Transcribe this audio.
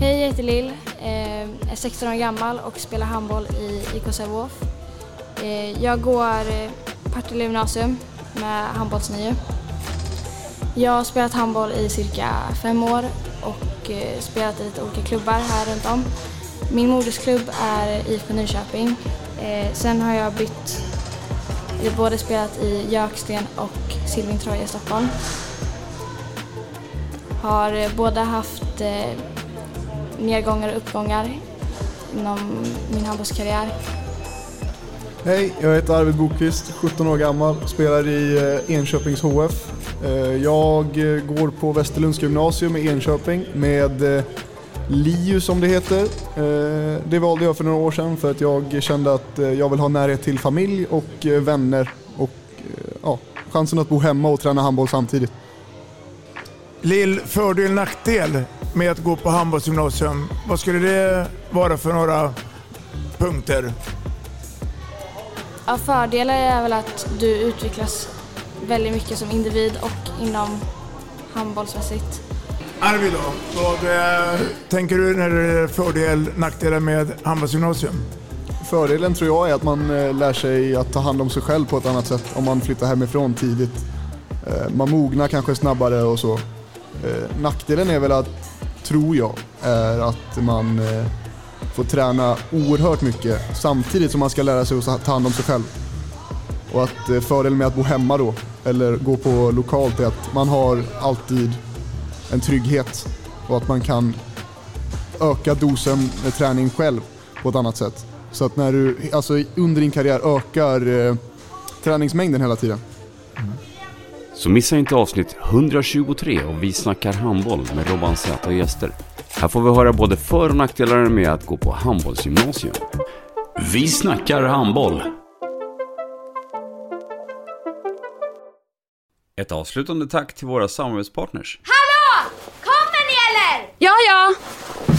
Hej, jag heter Lill, eh, är 16 år gammal och spelar handboll i IK Sävehof. Eh, jag går eh, Partille gymnasium med handbollsnio. Jag har spelat handboll i cirka fem år och eh, spelat i lite olika klubbar här runt om. Min modersklubb är IFK Nyköping. Eh, sen har jag bytt, jag har både spelat i Jöksten och Silvingtroja i Stockholm. Har eh, båda haft eh, nedgångar och uppgångar inom min handbollskarriär. Hej, jag heter Arvid Bokvist, 17 år gammal, spelar i eh, Enköpings HF. Eh, Jag eh, går på Västerlunds gymnasium i Enköping med LiU som det heter. Det valde jag för några år sedan för att jag kände att jag vill ha närhet till familj och vänner och ja, chansen att bo hemma och träna handboll samtidigt. Lill, fördel nackdel med att gå på handbollsgymnasium. Vad skulle det vara för några punkter? Ja, fördelar är väl att du utvecklas väldigt mycket som individ och inom handbollsmässigt. Arvid då, vad eh, tänker du när det är fördel nackdelar med handbollsgymnasium? Fördelen tror jag är att man eh, lär sig att ta hand om sig själv på ett annat sätt om man flyttar hemifrån tidigt. Eh, Man mognar kanske snabbare och så. Nackdelen är väl att, tror jag, är att man eh, får träna oerhört mycket samtidigt som man ska lära sig att ta hand om sig själv. Och att eh, fördelen med att bo hemma då, eller gå på lokalt, är att man har alltid en trygghet och att man kan öka dosen med träning själv på ett annat sätt. Så att när du, alltså under din karriär ökar eh, träningsmängden hela tiden. Så missa inte avsnitt 123 och Vi snackar handboll med Robban Z och gäster. Här får vi höra både för och nackdelar med att gå på handbollsgymnasium. Vi snackar handboll. Ett avslutande tack till våra samarbetspartners. Hallå! Kommer ni eller? Ja, ja.